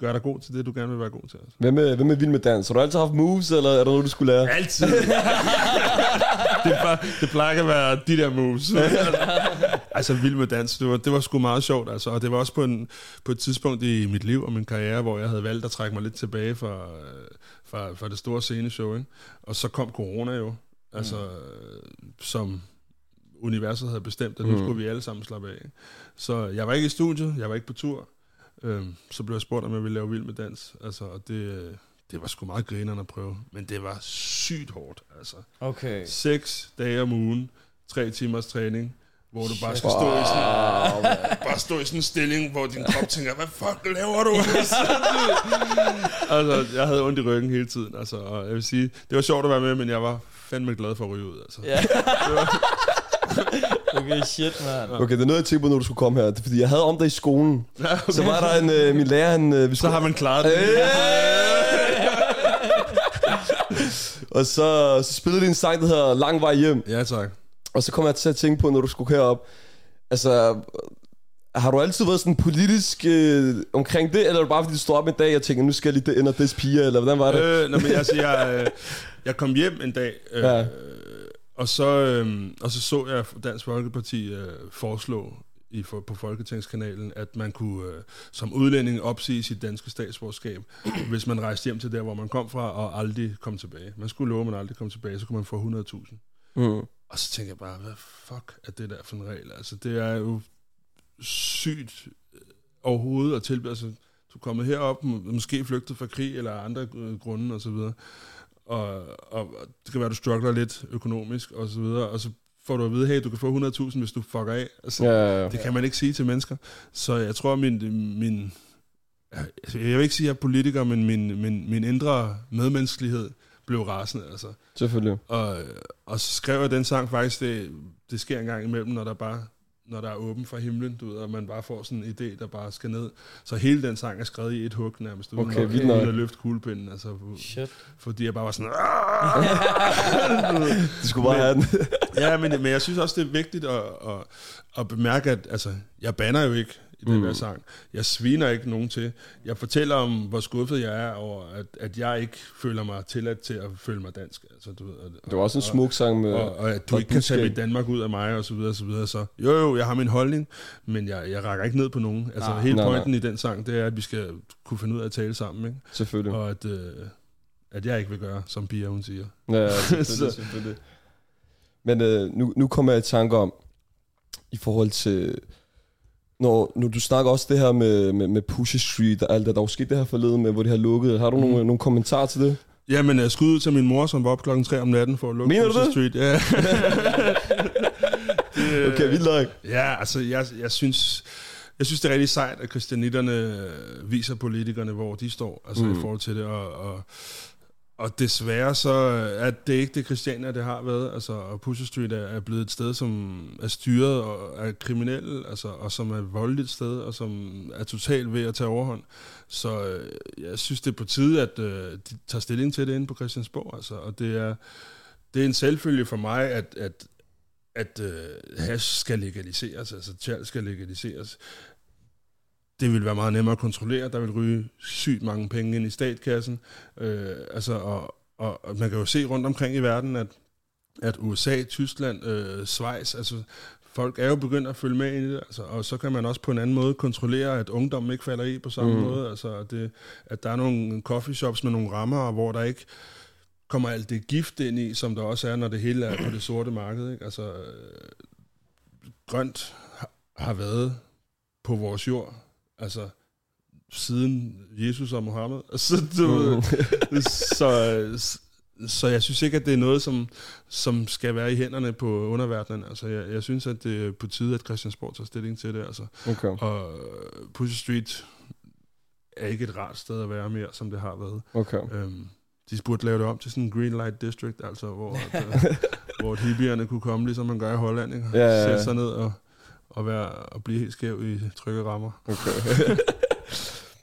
gør dig god til det, du gerne vil være god til. Altså. Hvad med, hvad med vild med dans? Har du altid haft moves, eller er der noget, du skulle lære? Altid. <laughs> det, bare, det plejer at være de der moves. <laughs> Altså, vild med dans, det var, det var sgu meget sjovt, altså. Og det var også på, en, på et tidspunkt i mit liv og min karriere, hvor jeg havde valgt at trække mig lidt tilbage fra, øh, fra, fra det store sceneshow, ikke? Og så kom corona jo, altså, mm. som universet havde bestemt, at nu Mm. skulle vi alle sammen slappe af. Så jeg var ikke i studiet, jeg var ikke på tur. Øhm, så blev jeg spurgt, om jeg ville lave vild med dans. Altså, og det, øh, det var sgu meget grinerne at prøve. Men det var sygt hårdt, altså. Okay. Seks dage om ugen, tre timers træning, hvor du bare skal stå i sådan, bare stå i sådan en stilling, hvor din krop tænker, hvad fuck laver du? <laughs> altså, jeg havde ondt i ryggen hele tiden, altså, og jeg vil sige, det var sjovt at være med, men jeg var fandme glad for at ryge ud, altså. Ja. Okay, shit, man. Okay, det er noget, jeg tænkte på, når du skulle komme her. Det er, fordi jeg havde om dig i skolen. Så var der en, øh, min lærer, han... Øh, vi Så skulle, har man klaret det. <laughs> og så, så spillede de en sang, der hedder Lang vej hjem. Ja, tak. Og så kom jeg til at tænke på, når du skulle herop. Altså, har du altid været sådan politisk øh, omkring det, eller er det bare fordi du stod op en dag og tænkte, nu skal jeg lige det ind og des piger, eller hvordan var det? Øh, nå, men altså, jeg, øh, jeg kom hjem en dag, øh, Ja. Og, så, øh, og så så jeg Dansk Folkeparti øh, foreslå i, for, på Folketingskanalen, at man kunne øh, som udlænding opsige sit danske statsborgerskab, <clears throat> hvis man rejste hjem til der, hvor man kom fra, og aldrig kom tilbage. Man skulle love, at man aldrig kom tilbage, så kunne man få 100.000. Mm. Og så tænker jeg bare, hvad fuck er det der for en regel? Altså, det er jo sygt øh, overhovedet at tilbyde. Altså, du er kommet herop, må- måske flygtet fra krig eller andre øh, grunde og så videre. Og, og, det kan være, du struggler lidt økonomisk og så videre, og så får du at vide, hey, du kan få 100.000, hvis du fucker af. Altså, Ja, ja, ja. det kan man ikke sige til mennesker. Så jeg tror, min, min altså, jeg vil ikke sige, at jeg er politiker, men min, min, min indre medmenneskelighed blev rasende. Altså. Selvfølgelig. Og, og så skrev jeg den sang faktisk, det, det sker en gang imellem, når der bare når der er åben for himlen, du ved, og man bare får sådan en idé, der bare skal ned. Så hele den sang er skrevet i et hug nærmest, uden, Okay, nok. uden at løfte kuglepinden. Altså, Shit. fordi jeg bare var sådan... <laughs> Du skulle bare have den. ja, men, men jeg synes også, det er vigtigt at, at, at bemærke, at altså, jeg banner jo ikke i den Mm. der sang. Jeg sviner ikke nogen til. Jeg fortæller om, hvor skuffet jeg er over, at, at jeg ikke føler mig tilladt til at føle mig dansk. Altså, du ved, og, Det var også en smuk sang med... og, og at du ikke kan tage mit Danmark ud af mig, og så videre, og så videre. Så jo, jo, jeg har min holdning, men jeg, jeg rækker ikke ned på nogen. Altså, Nej. hele Nej, pointen i den sang, det er, at vi skal kunne finde ud af at tale sammen, ikke? Selvfølgelig. Og at, øh, at jeg ikke vil gøre, som Pia, hun siger. Ja, ja, <laughs> selvfølgelig, Så- selvfølgelig. Men øh, nu, nu kommer jeg i tanke om, i forhold til, når, når du snakker også det her med, med, med Pusha Street og alt det, der er jo sket det her forleden med, hvor de har lukket. Har du nogle, nogle kommentarer til det? Jamen, uh, skud ud til min mor, som var op klokken 3 om natten for at lukke Mener du Pusher det? Street. Ja. <laughs> det, Okay, vildt nok. Ja, altså, jeg, jeg synes... Jeg synes, det er rigtig sejt, at christianitterne øh, viser politikerne, hvor de står, altså Mm. mm. i forhold til det, og, og, og desværre så øh, er det ikke det Christiania, det har været, altså, og Pusher Street er, er blevet et sted, som er styret og er kriminel, altså, og som er et voldeligt sted, og som er totalt ved at tage overhånd. Så øh, jeg synes, det er på tide, at øh, de tager stilling til det inde på Christiansborg, altså, og det er, det er en selvfølge for mig, at, at at øh, hash skal legaliseres, altså tjal skal legaliseres. Det vil være meget nemmere at kontrollere. Der vil ryge sygt mange penge ind i statskassen. Øh, altså, og, og, og man kan jo se rundt omkring i verden, at, at USA, Tyskland, øh, Schweiz, altså folk er jo begyndt at følge med i det, altså, og så kan man også på en anden måde kontrollere, at ungdommen ikke falder i på samme Mm. måde. Altså, at, det, at der er nogle coffeeshops med nogle rammer, hvor der ikke kommer alt det gift ind i, som der også er, når det hele er på det sorte marked. Ikke? Altså, øh, grønt har været på vores jord, altså siden Jesus og Mohammed. Altså, du, Mm. så, så jeg synes ikke, at det er noget, som, som skal være i hænderne på underverdenen. Altså, jeg, jeg synes, at det er på tide, at Christiansborg tager stilling til det. Altså. Okay. Og Pusher Street er ikke et rart sted at være mere, som det har været. Okay. Øhm, de burde lave det om til sådan en green light district, altså hvor, at, <laughs> øh, hvor hippierne kunne komme, ligesom man gør i Holland, ikke? Ja, ja, ja. sætte sig ned og, og, være, og blive helt skæv i trygge rammer. Okay.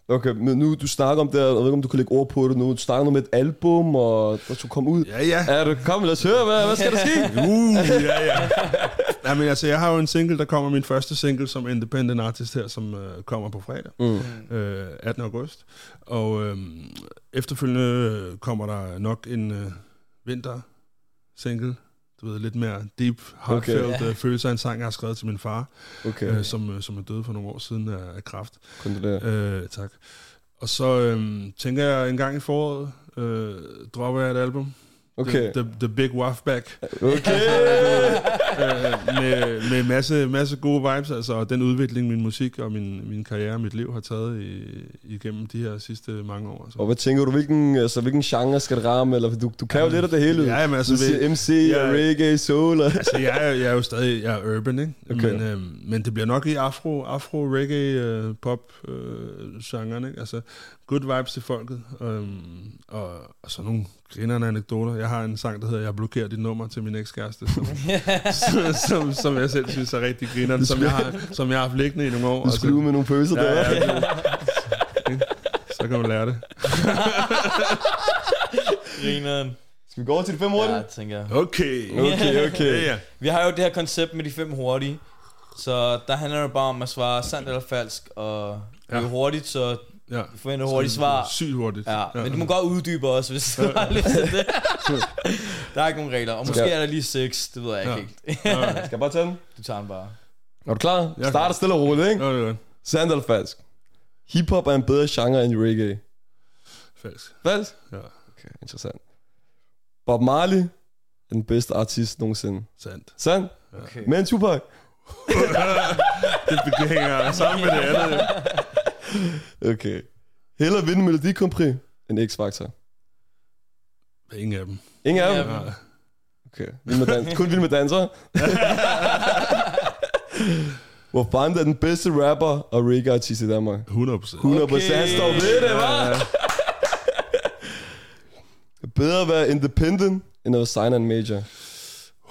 <laughs> okay, men nu du snakker om det, jeg ved ikke, om du kan lægge ord på det nu. Du snakker med et album, og der skulle komme ud. Ja, ja. Ja, du, kom, lad os høre, hvad, hvad skal der ske? <laughs> Uh, ja, ja. ja men altså, jeg har jo en single, der kommer min første single som independent artist her, som øh, kommer på fredag. Mm. øh, 18. august. Og øh, efterfølgende kommer der nok en øh, vinter single du ved, lidt mere deep, heartfelt okay. følelser af en sang, jeg har skrevet til min far, Okay, øh, som, øh, som er død for nogle år siden af, af kræft. kondolerer. Øh, tak. Og så øh, tænker jeg en gang i foråret, øh, dropper jeg et album. Okay, The, the, the Big Waff Back. okay. <laughs> øh, med, med masse, masse gode vibes, altså, og den udvikling, min musik og min, min karriere og mit liv har taget i, igennem de her sidste mange år. Altså. Og hvad tænker du, hvilken, altså, hvilken genre skal det ramme? Eller, du, du kan jo lidt af det hele. Ja, men altså, du siger MC Ja. og reggae, soul. Og... altså, jeg, er, jeg er jo stadig jeg er urban, ikke? Okay. Men, øh, men det bliver nok i afro, afro reggae, øh, pop øh, genren, ikke? Altså, good vibes til folket, øhm, og, og så nogle grinerne anekdoter. Jeg har en sang, der hedder Jeg blokerer dit nummer til min ekskæreste, som, <laughs> som, som, som jeg selv synes er rigtig grineren, som jeg har, som jeg har haft liggende i nogle år. Du og så- skulle ud med nogle følelser Ja, der. ja, det, så kan man lære det. <laughs> Grineren. Skal vi gå over til de fem hurtige? Ja, tænker jeg. Okay. Okay, <laughs> okay. Ja, ja. Vi har jo det her koncept med de fem hurtige. Så der handler det bare om at svare sandt eller falsk. Og det er jo Ja. hurtigt, så ja. du forventer hurtigt svar. Sygt hurtigt. Ja, men du må godt uddybe også, hvis du har lyst til det. <laughs> der er ikke nogen regler. Og måske er der lige seks, det ved jeg ikke Ja. helt. <laughs> Skal jeg bare tage den? Du tager den bare. Er du klar? Jeg er Starter stille og roligt, ikke? Det er godt. Sandt eller falsk? Hip-hop er en bedre genre end reggae. Falsk. Falsk? Ja, Okay, interessant. Bob Marley er den bedste artist nogensinde. sandt. Sandt? Okay. Men Tupac? <laughs> Det hænger sammen med det andet. Okay. Hellere vinde Melodi Grand Prix end X-Factor. Ingen af dem. Ingen af dem? Ingen af Ja. Okay. Vild med dans- Kun vild med danser. <laughs> Hvor fanden er den bedste rapper og reggae-artist i Danmark? 100 procent. 100 procent. Okay. Han står ved det, hva'? Bedre at være independent, end at signe en major.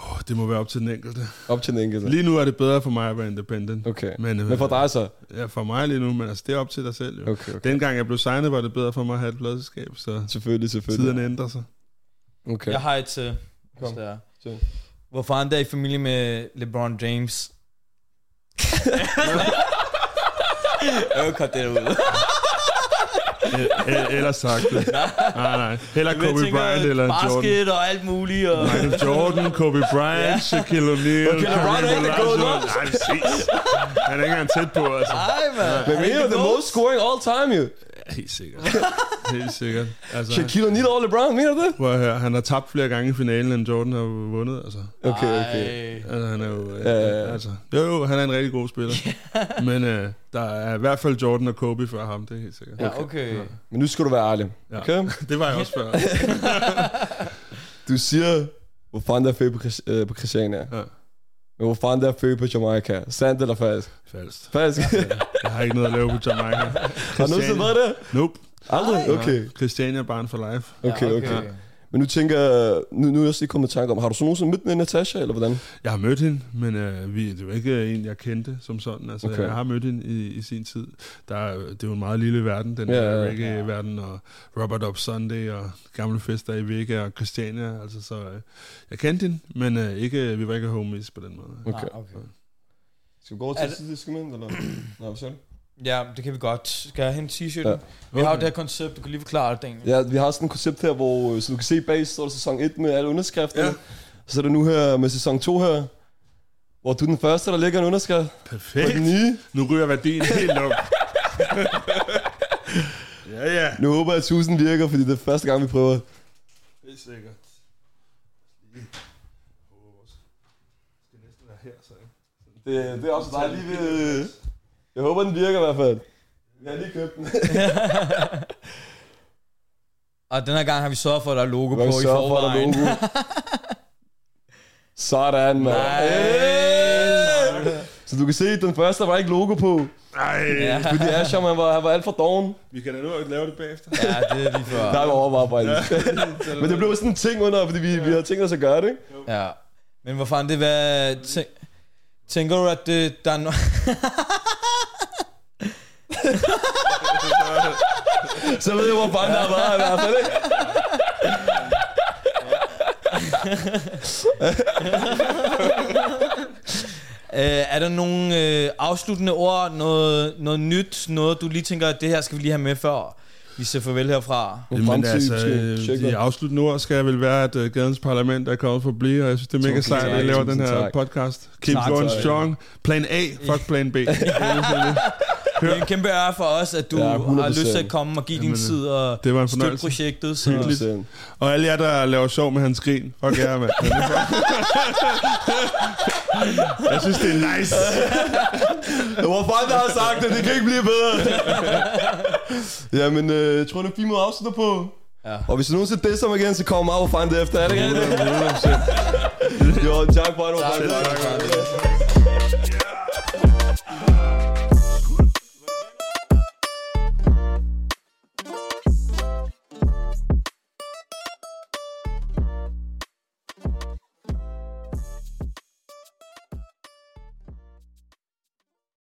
Oh, det må være op til den enkelte. Op til den enkelte. Lige nu er det bedre for mig at være independent. Okay. Men, øh, Men for dig så? Ja, for mig lige nu, men altså, det er op til dig selv. Jo. Okay, okay. Dengang jeg blev signet, var det bedre for mig at have et pladselskab, så Selvfølgelig, selvfølgelig. tiderne ændrer sig. Okay. Jeg har et til. Kom. Det er. Syng. Hvorfor han der er i familie med LeBron James? <laughs> <laughs> Jeg vil det ud. <laughs> E- Ellers sagt det. Nej, nej. Heller Kobe tænker, Bryant eller Jordan. Basket og alt muligt. Og... Michael Jordan, Kobe Bryant, Shaquille O'Neal. Okay, LeBron er ikke gode nok. Nej, præcis. Han er ikke engang tæt på, altså. Ej, mand. Men mener the most scoring all time, jo. Ja, Helt sikkert. Helt sikkert. Altså, Shaquille O'Neal over LeBron, mener du det? prøv at høre, han har tabt flere gange i finalen, end Jordan har vundet. Altså, Okay, okay. Altså han er jo... Ja, ja, ja. Altså, jo, jo, han er en rigtig god spiller. <laughs> Men øh, der er i hvert fald Jordan og Kobe før ham, det er helt sikkert. Ja, okay. Men nu skal du være ærlig. Ja. Okay? <laughs> Det var jeg også før. <laughs> Du siger, hvor fanden der er født på, øh, på Christiania. Ja. Der er født på Jamaica. Sandt eller falsk? Falsk. Falsk. Jeg har ikke noget at lave på Jamaica. Har du nogensinde været der? Nope. Aldrig? Okay. Christiania barn for life. Okay, Ja, okay. Men nu tænker jeg, nu, nu er jeg også lige kommet i tanke om, har du så nogensinde mødt med Natasha, eller hvordan? Jeg har mødt hende, men øh, vi, det var ikke en, jeg kendte som sådan. Altså, Okay. Jeg har mødt hende i, i sin tid. Der, er- det er jo en meget lille verden, den Ja, der ja. reggae-verden, og Robert Up Sunday, og gamle fester i Vega, og Christiania. Altså, så øh, jeg kendte hende, men øh, ikke, vi var ikke homies på den måde. Okay. Ah, okay. Skal vi gå over Er til sidste segment, eller? <clears throat> Nej, hvad siger du? Ja, det kan vi godt. Skal jeg hente t-shirten? Ja. Ja. Vi har jo Okay. det her koncept, du kan lige forklare det, Daniel. Ja, vi har sådan et koncept her, hvor, øh, så du kan se bag, så står der sæson 1 med alle underskrifterne. Ja. Så er det nu her med sæson 2 her, hvor du er den første, der lægger en underskrift Perfekt. den nye. Nu ryger værdien helt op. <laughs> ja, ja. Nu håber jeg, at 1000 virker, fordi det er første gang, vi prøver. Det er sikkert. Det, det er også dig lige ved... Jeg håber, den virker i hvert fald. Vi har lige købt den. <laughs> Og den her gang har vi sørget for, at der er logo på i sørger for, at der er forvejen. logo? <laughs> Sådan, mand. Hey! Så du kan se, at den første var ikke logo på. Nej, Ja. Fordi Asher, man var, han var alt for doven. vi kan da nu lave det bagefter. Ja, det er lige <laughs> før. Der var overvejet Men det blev sådan en ting under, fordi vi, vi havde tænkt os at gøre det, ikke? Ja. Men hvor fanden det. Tænk, tænker du, at det, der er no... Så ved jeg, hvor fanden der har været i hvert fald, ikke? Øh, er der nogle øh, afsluttende ord, noget, noget nyt, noget du lige tænker, at det her skal vi lige have med før? Vi siger farvel herfra. Nogle Men fremtidige altså, øh, de afsluttende ord skal vel være, at uh, Gadens Parlament er kommet for at blive, og jeg synes, det er mega sejt, at I laver den her tak. podcast. Keep Tak, going strong. Plan A, fuck plan B. <laughs> Det er en kæmpe ære for os, at du Ja, ja, 100%. har lyst til at komme og give din Jamen, tid og det var en støtte projektet. Så. Hyggeligt. 100%. Og alle jer, der laver sjov med hans grin, fuck jer, mand. <laughs> jeg synes, det er nice. Det var fanden, der har sagt det. Det kan ikke blive bedre. <laughs> Jamen, øh, jeg tror, det er en fin måde at afslutte på. Ja. Og hvis du nogensinde disser mig igen, så kommer mig og find det efter. Er det ikke? <laughs> Jo, tak for det. Tak, fandme. tak.